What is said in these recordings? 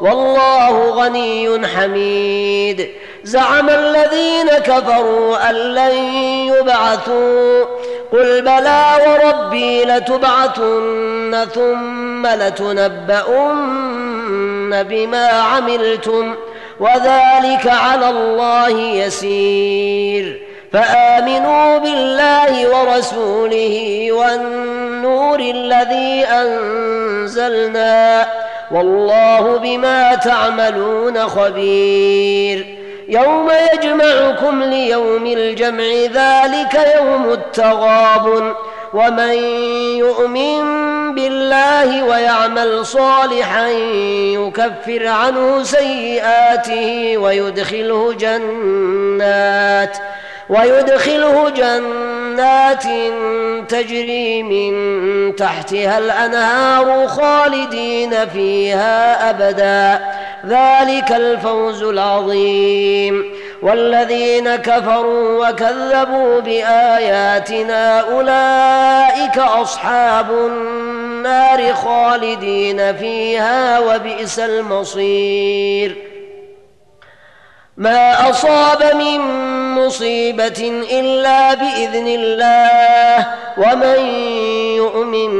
والله غني حميد. زعم الذين كفروا أن لن يبعثوا. قل بلى وربي لتبعثن ثم لتنبؤن بما عملتم وذلك على الله يسير. فآمنوا بالله ورسوله والنور الذي أنزلنا. والله بما تعملون خبير. يوم يجمعكم ليوم الجمع ذلك يوم التغابن. ومن يؤمن بالله ويعمل صالحا يكفر عنه سيئاته ويدخله جنات ويدخله جنات تجري من تحتها الأنهار خالدين فيها أبدا. ذلك الفوز العظيم. والذين كفروا وكذبوا بآياتنا أولئك أصحاب النار خالدين فيها وبئس المصير. ما أصاب من مصيبة إلا بإذن الله ومن يؤمن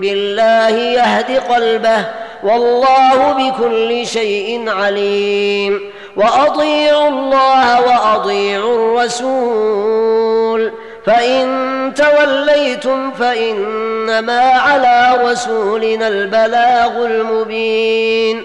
بالله يهد قلبه والله بكل شيء عليم. وأطيعوا الله وأطيعوا الرسول فإن توليتم فإنما على رسولنا البلاغ المبين.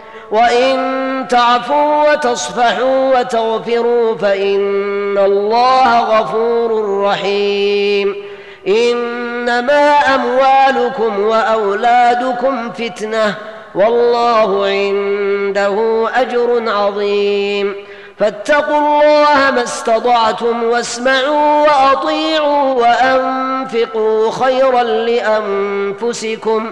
وإن تعفوا وتصفحوا وتغفروا فإن الله غفور رحيم. إنما أموالكم وأولادكم فتنة والله عنده أجر عظيم. فاتقوا الله ما استطعتم واسمعوا وأطيعوا وأنفقوا خيرا لأنفسكم.